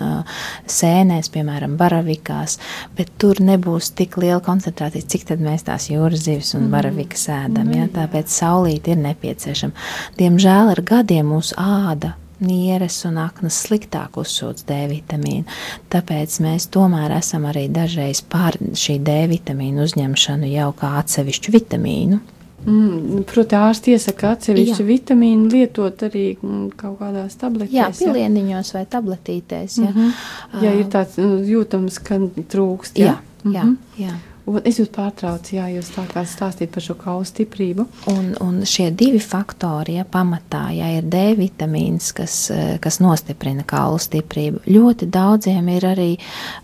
sēnēs, piemēram, baravikās, bet tur nebūs tik liela koncentrācija, cik tad mēs tās jūras zivis un mm. baravikas ēdam. Mm. Ja? Tāpēc saulīte ir nepieciešama. Diemžēl ar gadiem mūsu āda nieres un aknas sliktāk uzsūc D vitamīnu. Tāpēc mēs tomēr esam arī dažreiz pār šī D vitamīnu uzņemšanu jau kā atsevišķu vitamīnu. Mm, Proti, ārsti iesaka atsevišķu vitamīnu lietot arī mm, kaut kādās tabletēs. Jā, pilieniņos vai tabletītēs. Ja, mm -hmm. ja ir tāds mm, jūtams, ka trūkst. Ja? Jā, jā, mm -hmm. jā. Un es jūs pārtraucu, jā, jūs tā kā stāstīt par šo kaulu stiprību. Un, un šie divi faktori, ja pamatā, ja ir D vitamīns, kas, eh, kas nostiprina kaulu stiprību, ļoti daudziem ir arī,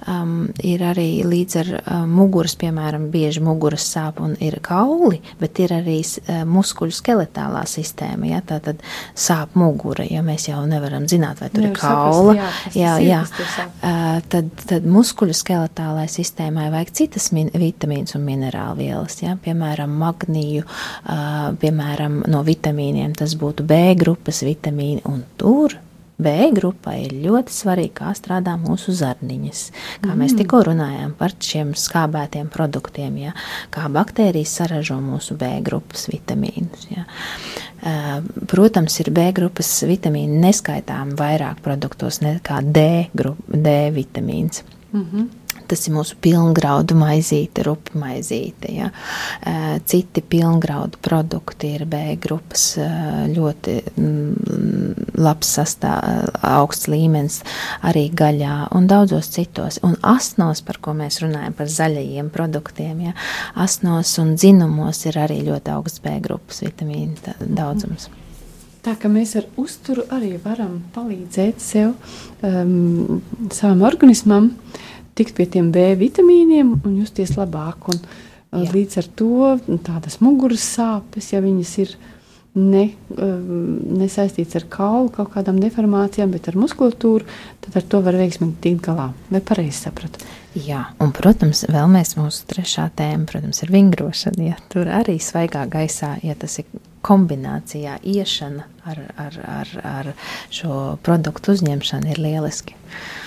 um, ir arī līdz ar um, muguras, piemēram, bieži muguras sāp un ir kauli, bet ir arī uh, muskuļu skeletālā sistēma, ja tā tad sāp mugura, ja mēs jau nevaram zināt, vai tur Nevar ir kaula. Saprast, jā, jā, jā. Uh, tad, tad muskuļu skeletālai sistēmai vajag citas vitamīnas vitamīns un minerālvielas. Ja? Piemēram, magnīju, uh, piemēram, no vitamīniem tas būtu B grupas vitamīni, un tur B grupai ir ļoti svarīgi, kā strādā mūsu zarniņas. Kā mm. mēs tikko runājām par šiem skābētiem produktiem, ja? kā baktērijas saražo mūsu B grupas vitamīnus. Ja? Protams, ir B grupas vitamīni neskaitām vairāk produktos nekā D, grup, D vitamīns. Mm -hmm. Tas ir mūsu pilngraudu maizīte, rupi maizīte. Ja. Citi pilngraudu produkti ir B grupas ļoti mm, labs sastāv, augsts līmenis arī gaļā un daudzos citos. Un asnos, par ko mēs runājam, par zaļajiem produktiem, ja, asnos un dzinumos ir arī ļoti augsts B grupas vitamīnu daudzums. Tā ka mēs ar uzturu arī varam palīdzēt sev, um, savam organismam, uh, tikt pie tiem B vitamīniem un justies labāk. Un, uh, Jā. līdz ar to tādas muguras sāpes, ja viņas ir ne, um, nesaistīts ar kaulu, kaut kādām deformācijām, bet ar muskulatūru, tad ar to var veiksmīgi tikt galā. Vai pareizi sapratu? Jā, un, protams, vēl mēs mūsu trešā tēma, protams, ir vingrošana. Ja tur arī svaigā gaisā, ja tas ir kombinācijā iešana ar, ar, ar, ar šo produktu uzņemšanu, ir lieliski. Uh,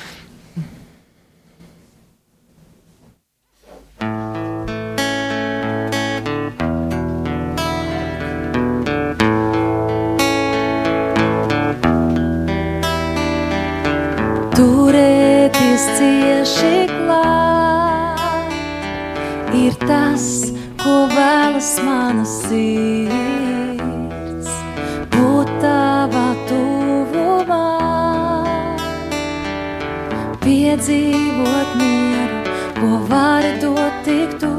turēties cieši klāt, ir tas, ko vēlas mana sirds. Būt tavā tuvumā, piedzīvot mieru, ko vari dot tik tu.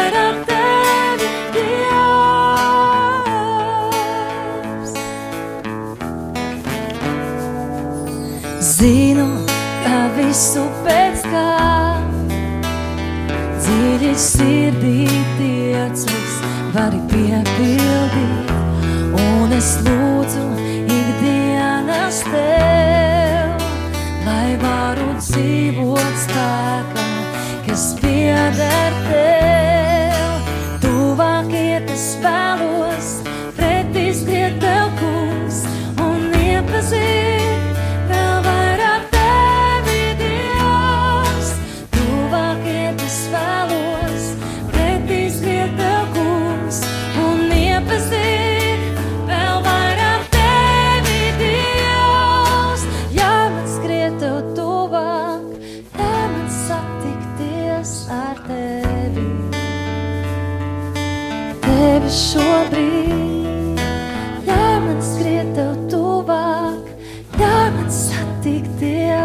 es lūdzu ikdienas tev, lai varu dzīvot spēkā, kas pieder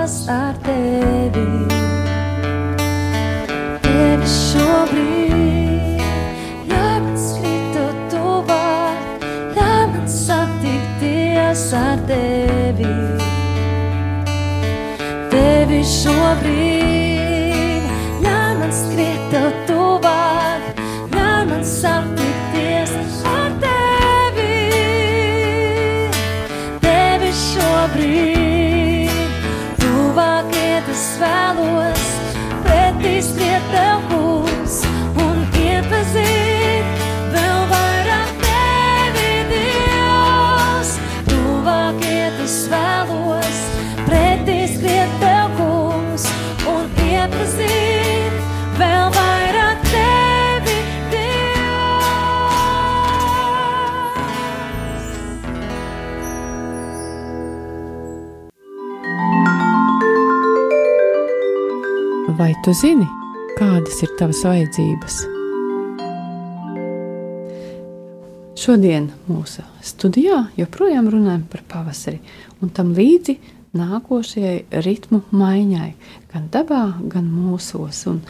satikties ar tevi. Tevi šobrīd, ļauj man skriet tev tuvāk, ļauj man satikties ar tevi. Tevi šobrīd, ļauj man skriet tev tuvāk, ļauj man satikties Vai tu zini, kādas ir tavas vajadzības? Šodien mūsu studijā joprojām runājam par pavasari un tam līdzi nākošajai ritmu maiņai, gan dabā, gan mūsos. Un,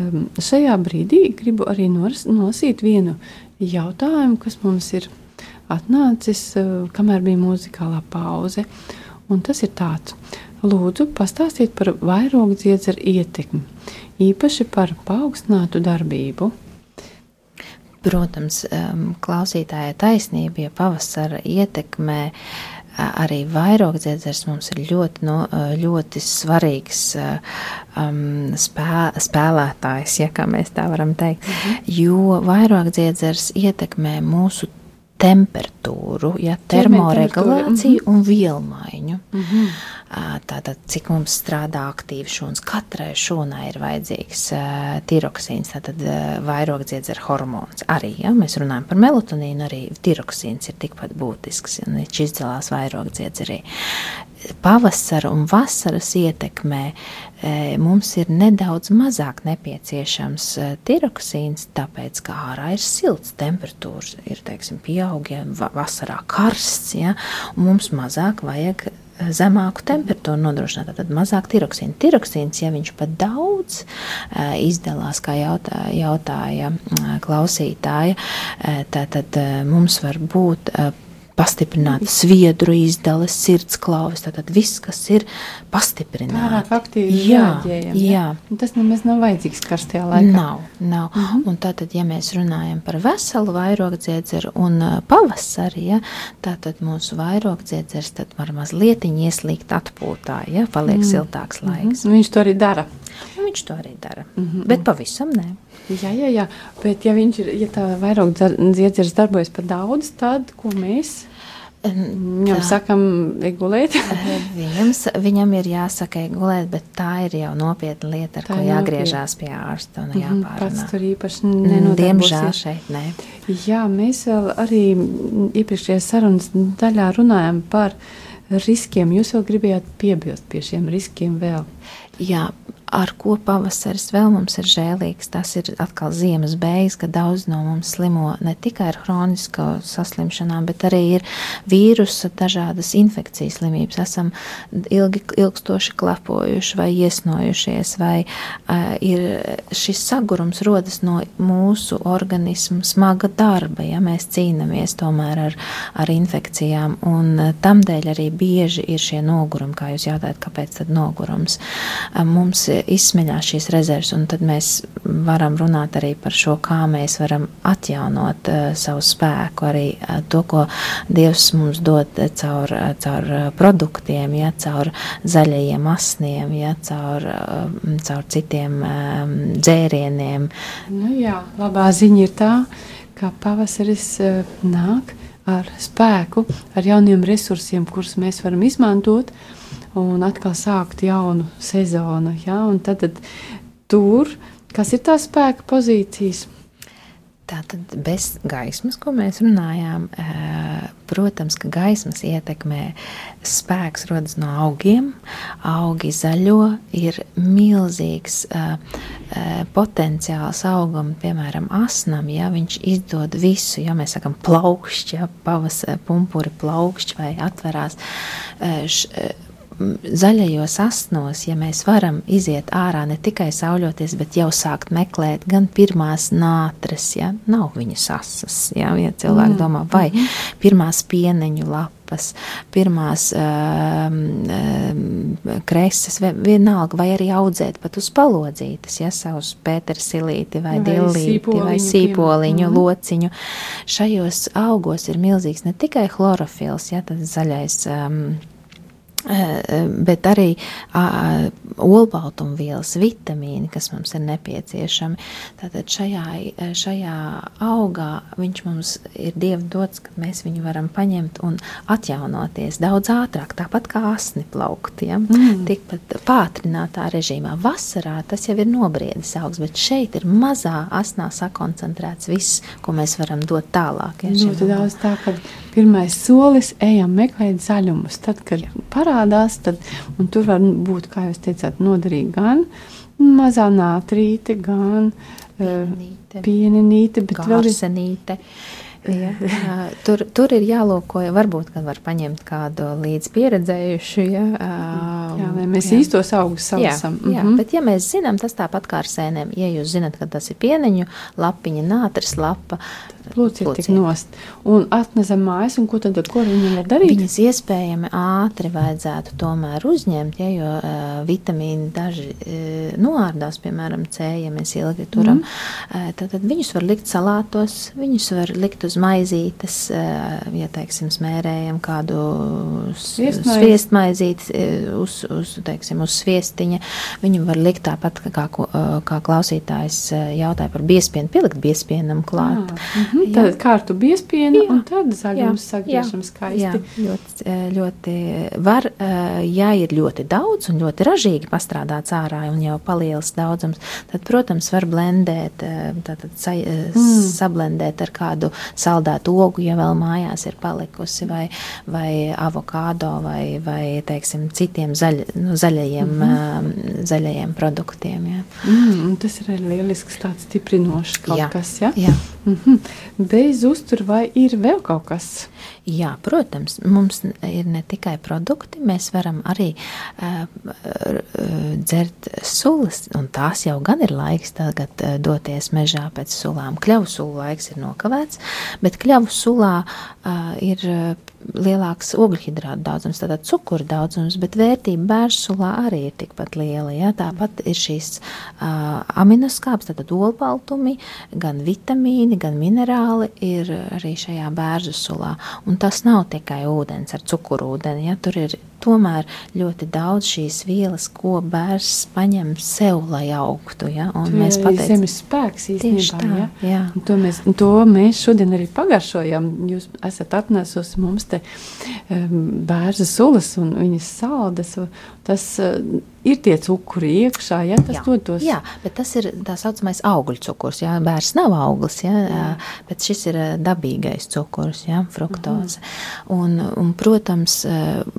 um, šajā brīdī gribu arī nosīt vienu jautājumu, kas mums ir atnācis, uh, kamēr bija muzikālā pauze. Un tas ir tāds, lūdzu, pastāstiet par vairogu dziedzeru ietekmi, īpaši par paaugstinātu darbību. Protams, um, klausītāja taisnība, ja pavasara ietekmē arī vairogdziedzers mums ir ļoti, no, ļoti svarīgs um, spē, spēlētājs, ja kā mēs tā varam teikt, jo vairogdziedzers ietekmē mūsu temperatūru, ja, termoregulāciju un vielmaiņu. Ā, Tātad, cik mums strādā aktīvi šūnas, katrai šūnai ir vajadzīgs tiroksīns, tātad vairogdziedzera hormons. Arī, ja mēs runājam par melatonīnu, arī tiroksīns ir tikpat būtisks, un viņš izdalās vairogdziedzerī. Pavasara un vasaras ietekmē e, mums ir nedaudz mazāk nepieciešams e, tiroksīns, tāpēc, ka ārā ir silts, temperatūras ir, teiksim, pieauga, va- vasarā karsts, ja, un mums mazāk vajag e, zemāku temperatūru nodrošināt, tad mazāk tiroksīna. Tiroksīns, ja viņš pat daudz izdalās, kā jautā, jautāja klausītāja, tad, mums var būt pastiprināta sviedru izdales, sirdsklāvis, tātad viss, kas ir pastiprināts. Pārāk aktīvi jā, jā. Un Tas nemaz nav vajadzīgs karstajā laikā. Nav, nav. Mm -hmm. Un tātad, ja mēs runājam par veselu vairogdziedzeru un pavasari, ja, tātad mūsu vairogdziedzers tad var mazliet ieslīgt atpūtā, ja paliek mm. siltāks laiks. Un Viņš to arī dara. Un viņš to arī dara. Mm -hmm. Bet pavisam nē. Jā, jā, jā. Bet, ja viņš ir, ja tā vairāk dziedzers darbojas par daudz, tad ko mēs viņam sakam, gulēt? Viņam, viņam ir jāsaka, gulēt, bet tā ir jau nopietna lieta, ar Tā ko jāgriežās pie ārsta un Mhm, Pats jāpārunā. tur īpaši nenodarbosies. Diemžēl šeit nē. Jā, mēs vēl arī iepriekšējā sarunas daļā runājam par riskiem. Jūs vēl gribējāt piebilst pie šiem riskiem vēl. Jā, ar ko pavasaris vēl mums ir žēlīgs, tas ir atkal ziemas beigas, kad daudz no mums slimo ne tikai ar hronisko saslimšanām, bet arī ir vīrusa, dažādas infekcijas slimības. Esam ilgi, ilgstoši klapojuši vai iesnojušies, vai uh, ir šis sagurums rodas no mūsu organismu smaga darba, ja mēs cīnāmies tomēr ar, ar infekcijām, un uh, tamdēļ arī bieži ir šie nogurumi, kā jūs jautājat, kāpēc tad nogurums. Uh, mums izsmeļās šīs rezerves, un tad mēs varam runāt arī par šo, kā mēs varam atjaunot uh, savu spēku, arī uh, to, ko Dievs mums dod caur, uh, caur produktiem, ja, caur zaļajiem asniem, ja, caur, uh, caur citiem um, dzērieniem. Nu jā, labā ziņa ir tā, ka pavasaris uh, nāk ar spēku, ar jauniem resursiem, kurus mēs varam izmantot. Uh, un atkal sākt jaunu sezonu. Ja? Tad, tad tur, kas ir tās spēka pozīcijas? Tātad bez gaismas, ko mēs runājām, protams, ka gaismas ietekmē spēks rodas no augiem. Augi zaļo ir milzīgs potenciāls augam, piemēram, asnam, ja viņš izdod visu, ja mēs sakam plaukšķi, ja pavas pumpuri plaukšķi vai atverās. Š, zaļajos asnos, ja mēs varam iziet ārā ne tikai sauļoties, bet jau sākt meklēt gan pirmās nātres, ja nav viņas asas, ja, ja cilvēki mm. domā, vai mm. pirmās pieneņu lapas, pirmās um, um, kreses, vienalga, vai arī audzēt pat uz palodzītes, ja savus pētersilīti vai, vai dillīti vai sīpoliņu, mm. lociņu. Šajos augos ir milzīgs ne tikai chlorofils, ja tas zaļais um, bet arī olbaltumvielas, vitamīni, kas mums ir nepieciešami. Tātad šajā, šajā augā viņš mums ir dieva dots, ka mēs viņu varam paņemt un atjaunoties daudz ātrāk, tāpat kā asni plaukt, ja? mm. tikpat pātrinātā režīmā. Vasarā tas jau ir nobriedis augs, bet šeit ir mazā asnā sakoncentrēts viss, ko mēs varam dot tālāk. Ja, Ļoti daudz tā, ka pirmais solis ejam meklēt zaļumus, tad, kad parādās parādās, tad tur var būt, kā jūs teicāt, noderīgi gan mazā nātrīte, gan pienīte, uh, pienīte bet vēl ir. Ja, tur, tur ir jālūko, varbūt, kad var paņemt kādu līdz pieredzējušu. Ja, jā, lai mēs jā. īstos augus salasam. Jā, jā, mm -hmm. bet ja mēs zinām, tas tāpat kā ar sēnēm. Ja jūs zinat, ka tas ir pieneņu lapiņa, nātris lapa, Plūciet tik nost. Un atnesam mājas, un ko tad ko viņam var darīt? Viņas iespējami ātri vajadzētu tomēr uzņemt, ja, jo uh, vitamīni daži uh, noārdās, piemēram, C, ja mēs ilgi turam. Mm. Uh, tad, viņus var likt salātos, viņus var likt uz maizītes, uh, ja, teiksim, smērējam kādu sviestmaizīti uz, uz, teiksim, uz sviestiņa. Viņu var likt tāpat, kā, kā klausītājs jautāja par biespienu, pielikt biespienam klāt. Ah, -hmm. Tad kārtu biespienu un tad zaļums sagriešam skaisti. Jā, ļoti, eh, ļoti var, eh, ja ir ļoti daudz un ļoti ražīgi pastrādāts ārā un jau palielas daudzums, tad, protams, var blendēt, eh, tātad sa, mm. sablendēt ar kādu saldētu ogu, ja vēl mājās ir palikusi, vai, vai avokādo, vai, vai, teiksim, citiem zaļ, nu, zaļajiem, mm -hmm. zaļajiem produktiem. Jā. Mm, tas ir lielisks tāds stiprinošs kaut jā. kas, ja? Jā. Mm -hmm. Bez uztura vai ir vēl kaut kas? Jā, protams, mums ir ne tikai produkti, mēs varam arī uh, dzert sulas, un tās jau gan ir laiks tagad uh, doties mežā pēc sulām. Kļavu sulu laiks ir nokavēts, bet kļavu sulā uh, ir lielāks ogļhidrātu daudzums, tātad cukuru daudzums, bet vērtība bērnsulā arī ir tikpat liela. Ja? Tāpat ir šīs uh, aminoskābes, tātad olbaltumi, gan vitamīni, gan minerāli ir arī šajā bērnu sulā. Un tas nav tikai ūdens ar cukurūdeni, ja? tur ir tomēr ļoti daudz šīs vielas, ko bērns paņem sev, lai augtu. Ja? Un mēs pateicam, zemes spēks īstenībā. Tā, ja? jā. Un to, mēs, to mēs šodien arī pagaršojam. Jūs esat atnesusi mums te um, bērza sulas un viņas saldas. Tas uh, ir tie cukuri iekšā, ja tas Jā. dod tos. Jā, bet tas ir tā saucamais augļu cukurs. Jā, bērns nav auglis, jā, jā. bet šis ir ā, dabīgais cukurs, jā, fruktoze. Un, un, protams,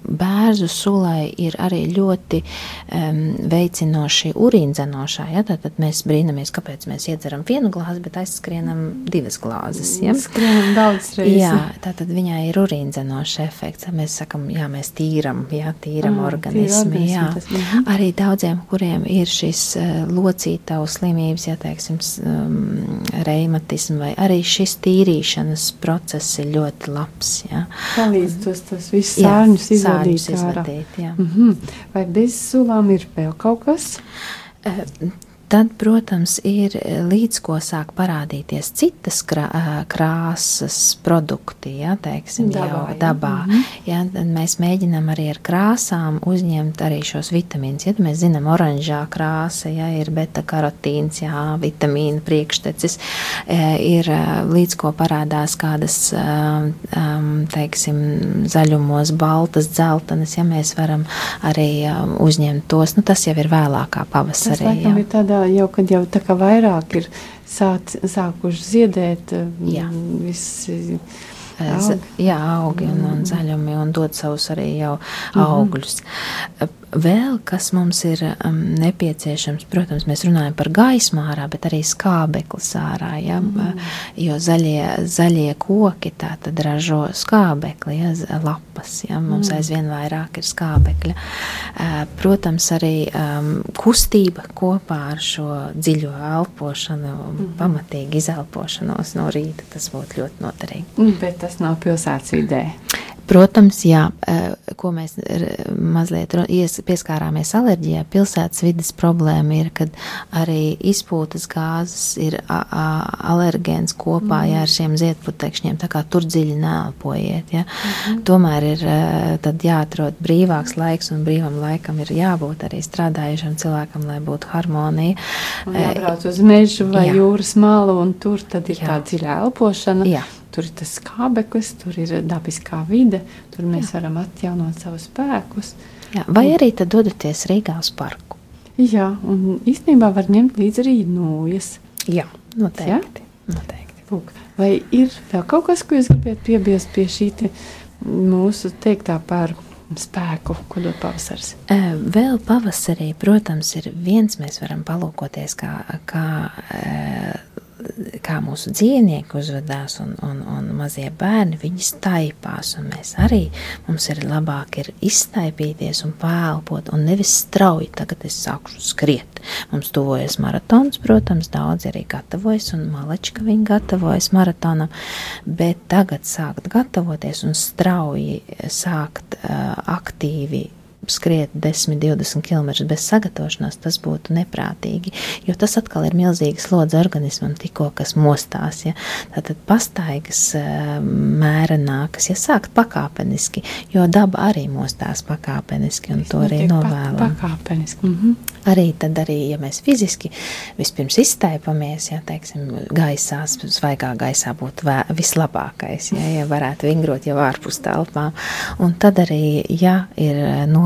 bērzu sulai ir arī ļoti um, veicinoši urīnzenošā. Jā, tad, tad mēs brīnamies, kāpēc mēs iedzeram vienu glāzi, bet aizskrienam divas glāzes. Jā. Skrienam daudz reizes. Jā, tā tad viņai ir urīnzenošs efekts. Mēs sakām, jā, mēs tīram, jā, tīram Ah, organismu. Jā. tas, mhm. Arī daudziem, kuriem ir šis uh, locītavu slimības, ja teiksim, um, reimatismu, vai arī šis tīrīšanas process ir ļoti labs. Jā, Palīdz tos, tos visus Jā, sārņus izvadīt izvadīt, jā. Mhm. Vai bez sulām ir vēl kaut kas? Eh, Tad, protams, ir līdz ko sāk parādīties citas krā, eh, krāsas produkti, ja, teiksim, Dabā, jau jā. dabā. Ja, tad mēs mēģinām arī ar krāsām uzņemt arī šos vitamīnus. Ja mēs zinām, oranžā krāsa, ja ir beta-karotīns, jā, vitamīna priekštecis, eh, ir eh, līdz ko parādās kādas, eh, um, teiksim, zaļumos, baltas, dzeltenas, ja mēs varam arī um, uzņemt tos. Nu, tas jau ir vēlākā Tas pavasarī. laikam jā. ir tādā jau, kad jau tā kā vairāk ir sāc, sākuši ziedēt Jā. mm, visi. Augi. Jā, augi un, un zaļumi, un dod savus arī jau augļus. Vēl kas mums ir um, nepieciešams, protams, mēs runājam par gaismu ārā, bet arī skābeklis ārā. Ja? Jo zaļie, zaļie koki tā tad ražo skābekli, ja? lapas. Ja? Mums aizvien vairāk ir skābekļa. Uh, Protams, arī um, kustība kopā ar šo dziļo elpošanu, pamatīgu izelpošanos no rīta, tas būtu ļoti noderīgi. Mm, Bet tas nav pilsētas vidē. Protams, jā, eh, ko mēs mazliet pieskārāmies alerģijā, pilsētas vidas problēma ir, kad arī izpūtas gāzes ir alergēns kopā jā, ar šiem ziedputekšņiem, tā kā tur dziļi neelpojiet. Ja. Tomēr ir tad jāatrod brīvāks laiks, un brīvam laikam ir jābūt arī strādājušam cilvēkam, lai būtu harmonija. Un Eh, jābrauc uz mežu vai jā. jūras malu, un tur tad ir Jā. tā dziļa elpošana. Jā. Tur ir tas skābeklis, tur ir dabiskā vide, tur mēs varam atjaunot savus spēkus. Jā, vai arī tad dodaties Rīgā uz parku? Jā, un īstenībā var ņemt līdzi arī nūjas. Jā, noteikti. noteikti. Lūk, vai ir vēl kaut kas, ko jūs gribētu piebilst pie šī mūsu teiktā par spēku, ko dod pavasars? Eh, Vēl pavasarī, protams, ir viens, mēs varam palūkoties, kā, kā, kā mūsu dzīvnieki uzvedās, un, un, un mazie bērni viņi staipās. Mēs arī mums ir labāk ir izstaipīties un pēlpot, un nevis strauji tagad es sākšu skriet. Mums tuvojas maratons, protams, daudz arī gatavojas, un malečka viņi gatavojas maratonam, bet tagad sākt gatavoties un strauji sākt uh, aktīvi skriet 10, 20 km bez sagatavošanās, tas būtu neprātīgi. Jo tas atkal ir milzīgs slodzi organismam, tikko kas mostās. Ja? Tātad pastaigas eh, mērenākas, ja sākt pakāpeniski, jo daba arī mostās pakāpeniski, un to arī novēlam. Pakāpeniski. Mhm. Arī tad, arī, ja mēs fiziski vispirms iztaipamies, ja teiksim, gaisā, svaigā gaisā būtu vislabākais, ja, ja varētu vingrot jau ārpus telpām. Un tad arī, ja ir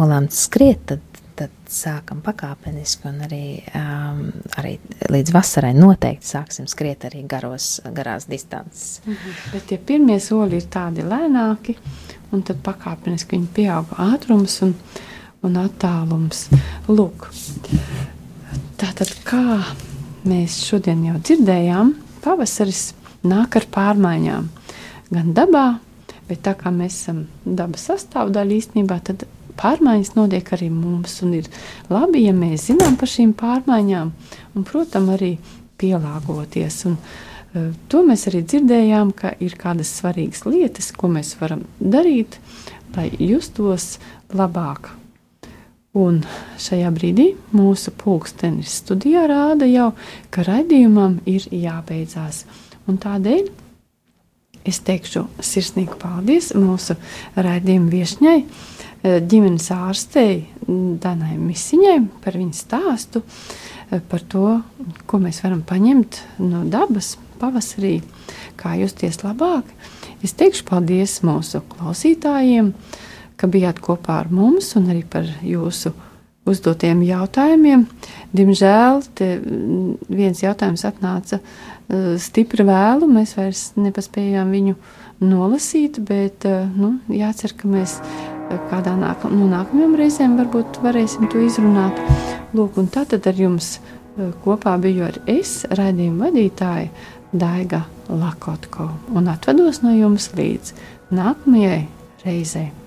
nolemts skriet, tad, tad sākam pakāpeniski un arī, um, arī līdz vasarai noteikti sāksim skriet arī garos, garās distances. Mhm. Bet tie pirmie soļi ir tādi lēnāki, un tad pakāpeniski viņi pieauga ātrums un, un attālums. Lūk, tātad kā mēs šodien jau dzirdējām, pavasaris nāk ar pārmaiņām gan dabā, bet tā kā mēs esam dabas sastāvdaļa īstenībā, tad pārmaiņas notiek arī mums. Un ir labi, ja mēs zinām par šīm pārmaiņām, un, protams, arī pielāgoties. Un, uh, to mēs arī dzirdējām, ka ir kādas svarīgas lietas, ko mēs varam darīt, lai justos labāk. Un šajā brīdī mūsu pulkstenis studijā rāda jau, ka raidījumam ir jābeidzās. Un tādēļ es teikšu sirsnīgu paldies mūsu raidījuma viesņai, ģimenes ārstei Danai Misiņai par viņas stāstu, eh, par to, ko mēs varam paņemt no dabas pavasarī, kā justies labāk. Es teikšu paldies mūsu klausītājiem, ka bijāt kopā ar mums un arī par jūsu uzdotiem jautājumiem. Diemžēl viens jautājums atnāca stipri vēlu, mēs vairs nepaspējām viņu nolasīt, bet nu, jācer, ka mēs kādā nāk, no nākamajām reizēm varbūt varēsim to izrunāt. Lūk, un tad ar jums kopā biju ar es, raidījuma vadītāja Daiga Lakotko, un atvedos no jums līdz nākamajai reizei.